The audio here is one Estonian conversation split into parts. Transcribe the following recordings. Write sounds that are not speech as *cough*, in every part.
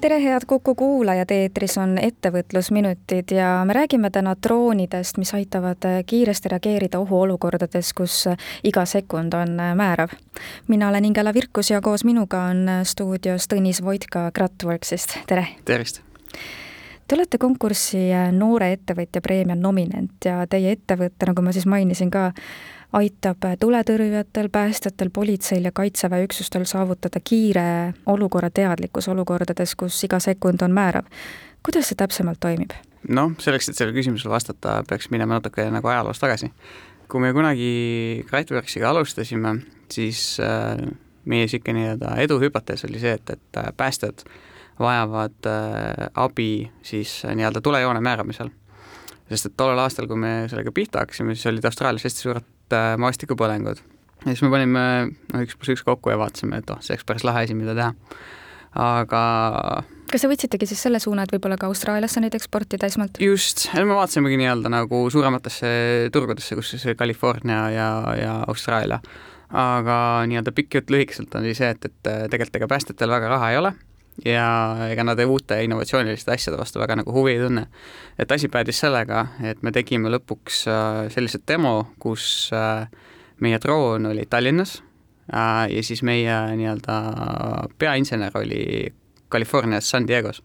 tere, head Kuku kuulajad, eetris on Ettevõtlusminutid ja me räägime täna droonidest, mis aitavad kiiresti reageerida ohuolukordades, kus iga sekund on määrav. mina olen Ingela Virkus ja koos minuga on stuudios Tõnis Voitka Gratworksist, tere! tervist! Te olete konkursi Noore ettevõtja preemia nominent ja teie ettevõte, nagu ma siis mainisin ka, aitab tuletõrjujatel, päästjatel, politseil ja kaitseväe üksustel saavutada kiire olukorrateadlikkus olukordades, kus iga sekund on määrav. kuidas see täpsemalt toimib? noh, selleks, et sellele küsimusele vastata, peaks minema natuke nagu ajaloos tagasi. kui me kunagi Kriteworksiga alustasime, siis äh, meie niisugune nii-öelda eduhüpotees oli see, et, et äh, päästjad vajavad äh, abi siis nii-öelda tulejoone määramisel. Sest et tollel aastal, kui me sellega pihta hakkasime, siis olid Austraalias hästi suured äh, maastikupõlengud. ja siis me panime noh, üks pluss üks kokku ja vaatasime, et oh, see oleks päris lahe asi, mida teha. aga kas te võtsitegi siis selle suuna, et võib-olla ka Austraaliasse neid eksportida esmalt? just, me vaatasimegi nii-öelda nagu suurematesse turgudesse, kus siis California ja, ja Austraalia. aga nii-öelda pikk jutt lühikeselt oli see, et, et tegelikult ega päästjatel väga raha ei ole ja ega nad uute innovatsiooniliste asjade vastu väga nagu huvi ei tunne. et asi päädis sellega, et me tegime lõpuks äh, sellise demo, kus äh, meie droon oli Tallinnas äh, ja siis meie nii-öelda peainsener oli Californias San Diego's.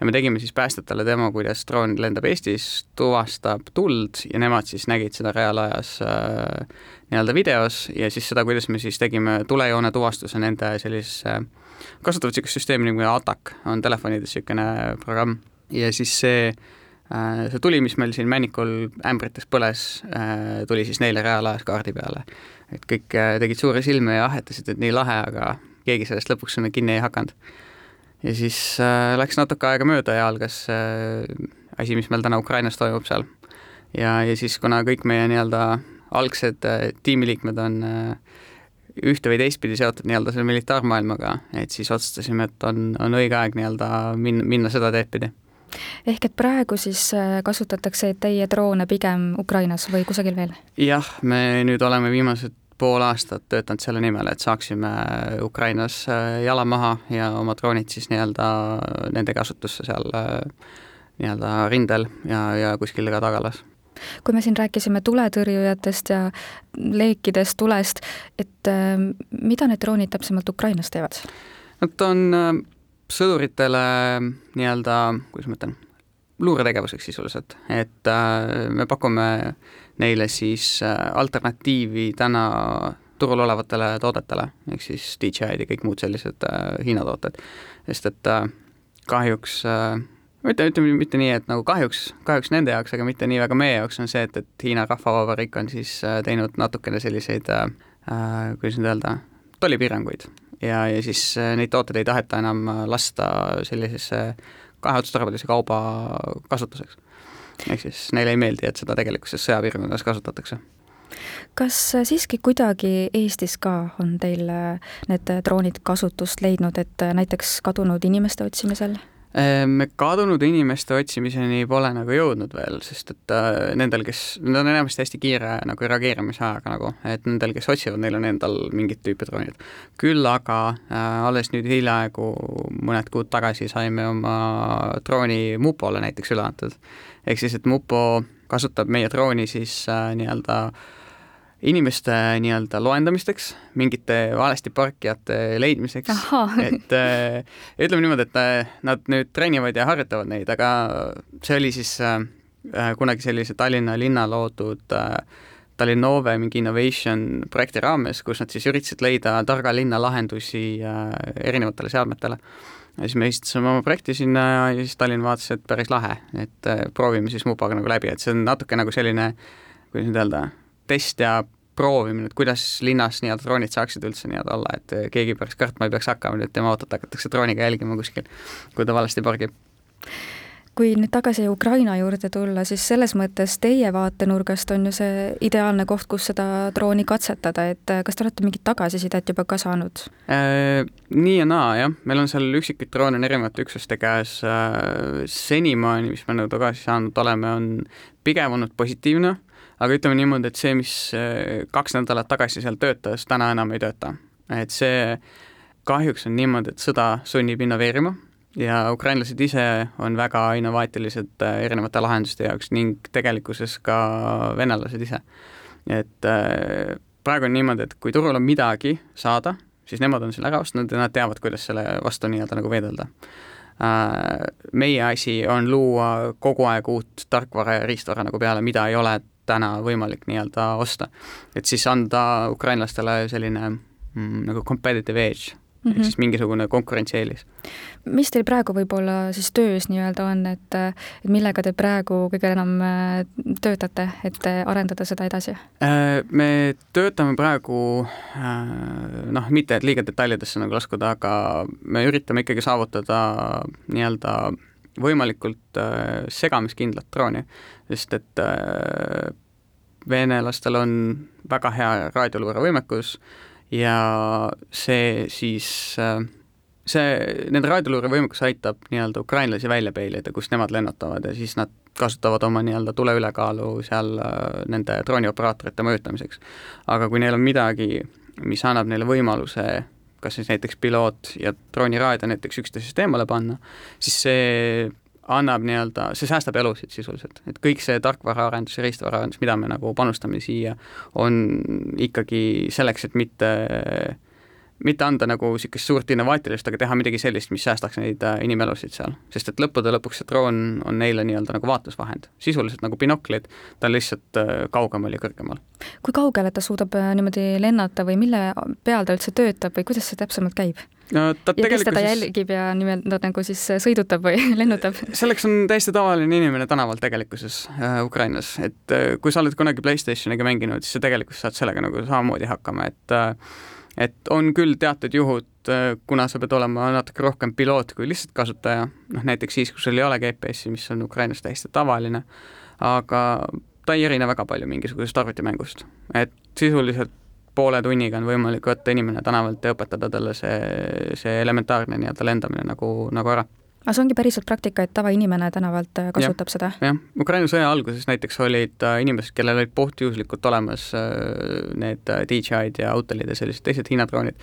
ja me tegime siis päästjatele demo, kuidas droon lendab Eestis, tuvastab tuld ja nemad siis nägid seda reaalajas äh, nii-öelda videos ja siis seda, kuidas me siis tegime tulejoone tuvastuse nende sellisesse äh, kasutavad niisugust süsteemi nagu ATAK, on telefonides niisugune programm ja siis see äh, see tuli, mis meil siin Männikul ämbrites põles, äh, tuli siis neile reaalajas kaardi peale. et kõik äh, tegid suuri silmi ja ahetasid, et nii lahe, aga keegi sellest lõpuks sinna kinni ei hakanud. ja siis läks natuke aega mööda ja algas asi, mis meil täna Ukrainas toimub seal. ja, ja siis, kuna kõik meie nii-öelda algsed tiimiliikmed on äh, ühte või teistpidi seotud nii-öelda selle militaarmaailmaga, et siis otsustasime, et on, on õige aeg nii-öelda minna, minna seda teed pidi. ehk et praegu siis äh, kasutatakse teie droone pigem Ukrainas või kusagil veel? jah, me nüüd oleme viimased pool aastat töötanud selle nimel, et saaksime Ukrainas äh, jala maha ja oma droonid siis nii-öelda nende kasutusse seal äh, nii-öelda rindel ja, ja kuskil ka tagalas kui me siin rääkisime tuletõrjujatest ja leekidest tulest, et äh, mida need droonid täpsemalt Ukrainas teevad? Nad on äh, sõduritele nii-öelda, kuidas ma ütlen, luuretegevuseks sisuliselt, et äh, me pakume neile siis alternatiivi täna turul olevatele toodetele, ehk siis DJI-d ja kõik muud sellised Hiina tooted, sest et kahjuks äh, ütleme, ütleme mitte nii, et nagu kahjuks, kahjuks nende jaoks, aga mitte nii väga meie jaoks on see, et, et Hiina Rahvavabariik on siis äh, teinud natukene selliseid äh, äh, kuidas nüüd öelda, tollipiiranguid ja, ja siis äh, neid tooteid ei taheta enam lasta sellisesse kaheotstarbelise kauba kasutuseks. ehk siis neile ei meeldi, et seda tegelikkuses sõjapiirkondades kasutatakse kas siiski kuidagi Eestis ka on teil need droonid kasutust leidnud, et näiteks kadunud inimeste otsimisel? Ehm, kadunud inimeste otsimiseni pole nagu jõudnud veel, sest et äh, nendel, kes, nad on enamasti hästi kiire nagu reageerimisajaga nagu, et nendel, kes otsivad, neil on endal mingit tüüpi droonid. küll aga äh, alles nüüd hiljaaegu, mõned kuud tagasi saime oma drooni mupole näiteks üle antud. ehk siis, et mupo kasutab meie drooni siis äh, nii-öelda äh, inimeste nii-öelda loendamisteks, mingite valesti parkijate leidmiseks, et äh, ütleme niimoodi, et äh, nad nüüd treenivad ja harjutavad neid, aga see oli siis äh, kunagi sellise Tallinna linna loodud Tallinnove mingi innovation projekti raames, kus nad siis üritasid leida targa linna lahendusi erinevatele seadmetele. ja siis me esitasime oma projekti sinna ja siis Tallinn vaatas, et päris lahe, et proovime siis Mupaga nagu läbi, et see on natuke nagu selline, kuidas nüüd öelda, test ja proovimine, et kuidas linnas nii-öelda droonid saaksid üldse nii-öelda olla, et keegi peaks kartma ei peaks hakkama, nüüd tema autot hakatakse drooniga jälgima kuskil, kui ta valesti pargib. Kui nüüd tagasi Ukraina juurde tulla, siis selles mõttes teie vaatenurgast on ju see ideaalne koht, kus seda drooni katsetada, et kas te olete mingit tagasisidet juba ka saanud? Äh,? Nii ja naa, jah, meil on seal üksikuid droone on erinevate üksuste käes. Äh,, senimaani, mis me nagu tagasi saanud oleme, on pigem olnud positiivne, aga ütleme niimoodi, et see, mis äh, kaks nädalat tagasi seal töötas, täna enam ei tööta. et see kahjuks on niimoodi, et sõda sunnib innoveerima ja ukrainlased ise on väga innovaatilised äh, erinevate lahenduste jaoks ning tegelikkuses ka venelased ise. et äh, praegu on niimoodi, et kui turul on midagi saada, siis nemad on selle ära ostnud ja nad teavad, kuidas selle vastu nii-öelda nagu veedelda. Meie asi on luua kogu aeg uut tarkvara ja riistvara nagu peale, mida ei ole täna võimalik nii-öelda osta. et siis anda ukrainlastele selline mm, nagu competitive edge mm -hmm. ehk mhm. siis mingisugune konkurentsieelis. mis teil praegu võib-olla siis töös nii-öelda on, et, et millega te praegu kõige enam äh, töötate, et arendada seda edasi? Äh, me töötame praegu äh, noh, mitte et liiga detailidesse nagu laskuda, aga me üritame ikkagi saavutada nii-öelda võimalikult segamiskindlat drooni, sest et venelastel on väga hea raadioluurevõimekus, ja see siis, äh, see, nende raadioluurevõimekus aitab nii-öelda ukrainlasi välja peilida, kust nemad lennutavad ja siis nad kasutavad oma nii-öelda tuleülekaalu seal äh, nende droonioperaatorite mõjutamiseks. aga kui neil on midagi, mis annab neile võimaluse kas siis näiteks piloot ja drooniraadio näiteks üksteisest eemale panna, siis see annab nii-öelda, see säästab elusid sisuliselt, et kõik see tarkvaraarendus ja riistvaraarendus, mida me nagu panustame siia, on ikkagi selleks, et mitte mitte anda nagu niisugust suurt innovaatilist, aga teha midagi sellist, mis säästaks neid äh, inimelusid seal. sest et lõppude lõpuks see droon on neile nii-öelda nagu vaatlusvahend, sisuliselt nagu binoklid, ta on lihtsalt äh, kaugemal ja kõrgemal. kui kaugele ta suudab äh, niimoodi lennata või mille peal ta üldse töötab või kuidas see täpsemalt käib? no ta ja kes teda jälgib ja nii-öelda nagu siis sõidutab või *laughs* lennutab? selleks on täiesti tavaline inimene tänaval tegelikkuses äh, Ukrainas, et äh, kui sa oled kunagi Playstationiga mänginud, siis sa tegelikult saad sellega nagu samamoodi hakkama, et äh, et on küll teatud juhud, äh, kuna sa pead olema natuke rohkem piloot kui lihtsalt kasutaja, noh näiteks siis, kui sul ei ole GPS-i, mis on Ukrainas täiesti tavaline, aga ta ei erine väga palju mingisugusest arvutimängust, et sisuliselt poole tunniga on võimalik võtta inimene tänavalt ja õpetada talle see, see elementaarne nii-öelda lendamine nagu, nagu ära aga see ongi päriselt praktika, et tavainimene tänavalt äh, kasutab ja, seda? jah, Ukraina sõja alguses näiteks olid äh, inimesed, kellel olid puhtjuhuslikult olemas äh, need DJI-d ja Autelid ja sellised teised Hiina droonid.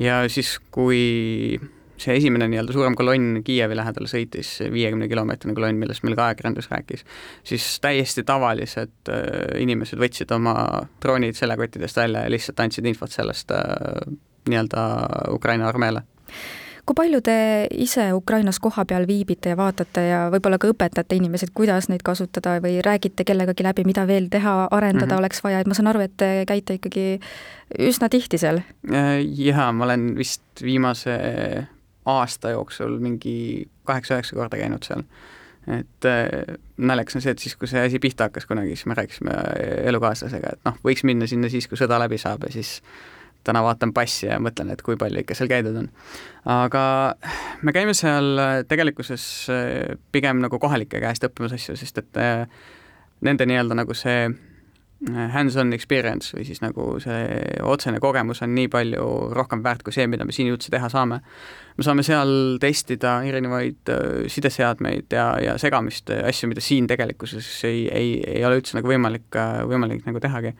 ja siis, kui see esimene nii-öelda suurem kolonn Kiievi lähedale sõitis, viiekümne kilomeetrine kolonn, millest meil ka ajakirjandus rääkis, siis täiesti tavalised inimesed võtsid oma droonid seljakottidest välja ja lihtsalt andsid infot sellest nii-öelda Ukraina armeele kui palju te ise Ukrainas kohapeal viibite ja vaatate ja võib-olla ka õpetate inimesi, et kuidas neid kasutada või räägite kellegagi läbi, mida veel teha, arendada mm -hmm. oleks vaja, et ma saan aru, et te käite ikkagi üsna tihti seal? Äh, jaa, ma olen vist viimase aasta jooksul mingi kaheksa-üheksa korda käinud seal. et äh, naljakas on see, et siis, kui see asi pihta hakkas kunagi, siis me rääkisime elukaaslasega, et noh, võiks minna sinna siis, kui sõda läbi saab ja siis täna vaatan passi ja mõtlen, et kui palju ikka seal käidud on. aga me käime seal tegelikkuses äh, pigem nagu kohalike käest õppimas asju, sest et äh, nende nii-öelda nagu see hands-on experience või siis nagu see otsene kogemus on nii palju rohkem väärt kui see, mida me siin üldse teha saame. me saame seal testida erinevaid äh, sideseadmeid ja, ja segamist, asju, mida siin tegelikkuses ei, ei, ei ole üldse nagu võimalik, äh, võimalik nagu tehagi.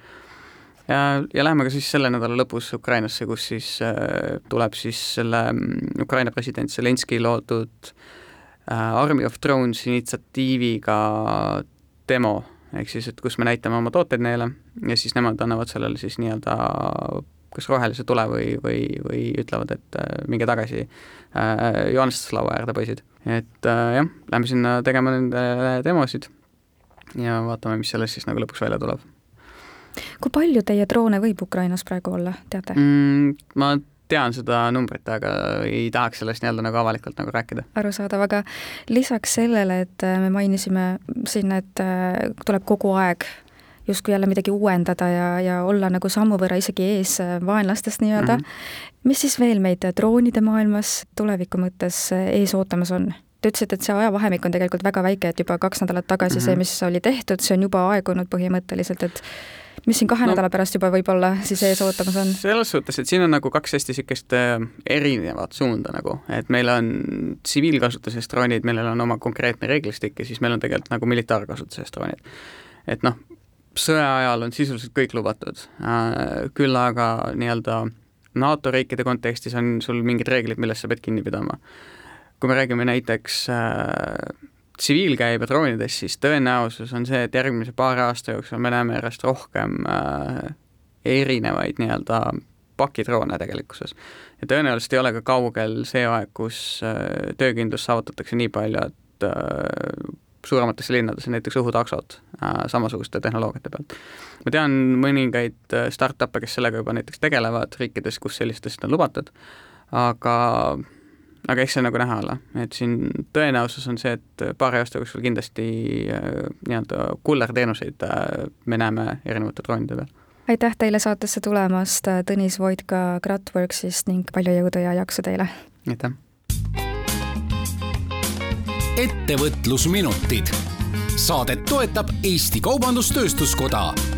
Ja, ja läheme ka siis selle nädala lõpus Ukrainasse, kus siis äh, tuleb siis selle mm, Ukraina president Zelenskõi loodud äh, Army of Drones initsiatiiviga demo ehk siis, et kus me näitame oma tooteid neile ja siis nemad annavad sellele siis nii-öelda kas rohelise tule või, või, või ütlevad, et äh, minge tagasi äh, joonistuslaua äärde, poisid. et äh, jah, lähme sinna tegema nende demosid ja vaatame, mis sellest siis nagu lõpuks välja tuleb. Kui palju teie droone võib Ukrainas praegu olla, teate mm,? Ma tean seda numbrit, aga ei tahaks sellest nii-öelda nagu avalikult nagu rääkida. arusaadav, aga lisaks sellele, et äh, me mainisime siin, et äh, tuleb kogu aeg justkui jälle midagi uuendada ja, ja olla nagu sammu võrra isegi ees äh, vaenlastest nii-öelda mm, -hmm. mis siis veel meid droonide maailmas tuleviku mõttes ees ootamas on? te ütlesite, et see ajavahemik on tegelikult väga väike, et juba kaks nädalat tagasi mm -hmm. see, mhm. mis oli tehtud, see on juba aegunud põhimõtteliselt, et mis siin kahe no, nädala pärast juba võib-olla siis ees ootamas on? selles suhtes, et siin on nagu kaks hästi niisugust äh, erinevat suunda nagu, et meil on tsiviilkasutuses droonid, millel on oma konkreetne reeglistik ja siis meil on tegelikult nagu militaarkasutuses droonid. et noh, sõja ajal on sisuliselt kõik lubatud, äh, küll aga nii-öelda NATO riikide kontekstis on sul mingid reeglid, millest sa pead kinni pidama. kui me räägime näiteks äh, tsiviilkäibe droonidest, siis tõenäosus on see, et järgmise paari aasta jooksul me näeme järjest rohkem äh, erinevaid nii-öelda pakidroone tegelikkuses. ja tõenäoliselt ei ole ka kaugel see aeg, kus äh, töökindlust saavutatakse nii palju, et äh, suurematesse linnadesse näiteks õhutaksod äh, samasuguste tehnoloogiate pealt. ma tean mõningaid äh, startup'e, kes sellega juba näiteks tegelevad riikides, kus sellist asja on lubatud, aga aga eks see nagu näha ole, et siin tõenäosus on see, et paari aasta jooksul kindlasti äh, nii-öelda kullerteenuseid äh, me näeme erinevate droonide peal. aitäh teile saatesse tulemast, Tõnis Voidka Gratworksist ning palju jõudu ja jaksu teile! aitäh! ettevõtlusminutid. saadet toetab Eesti Kaubandus-Tööstuskoda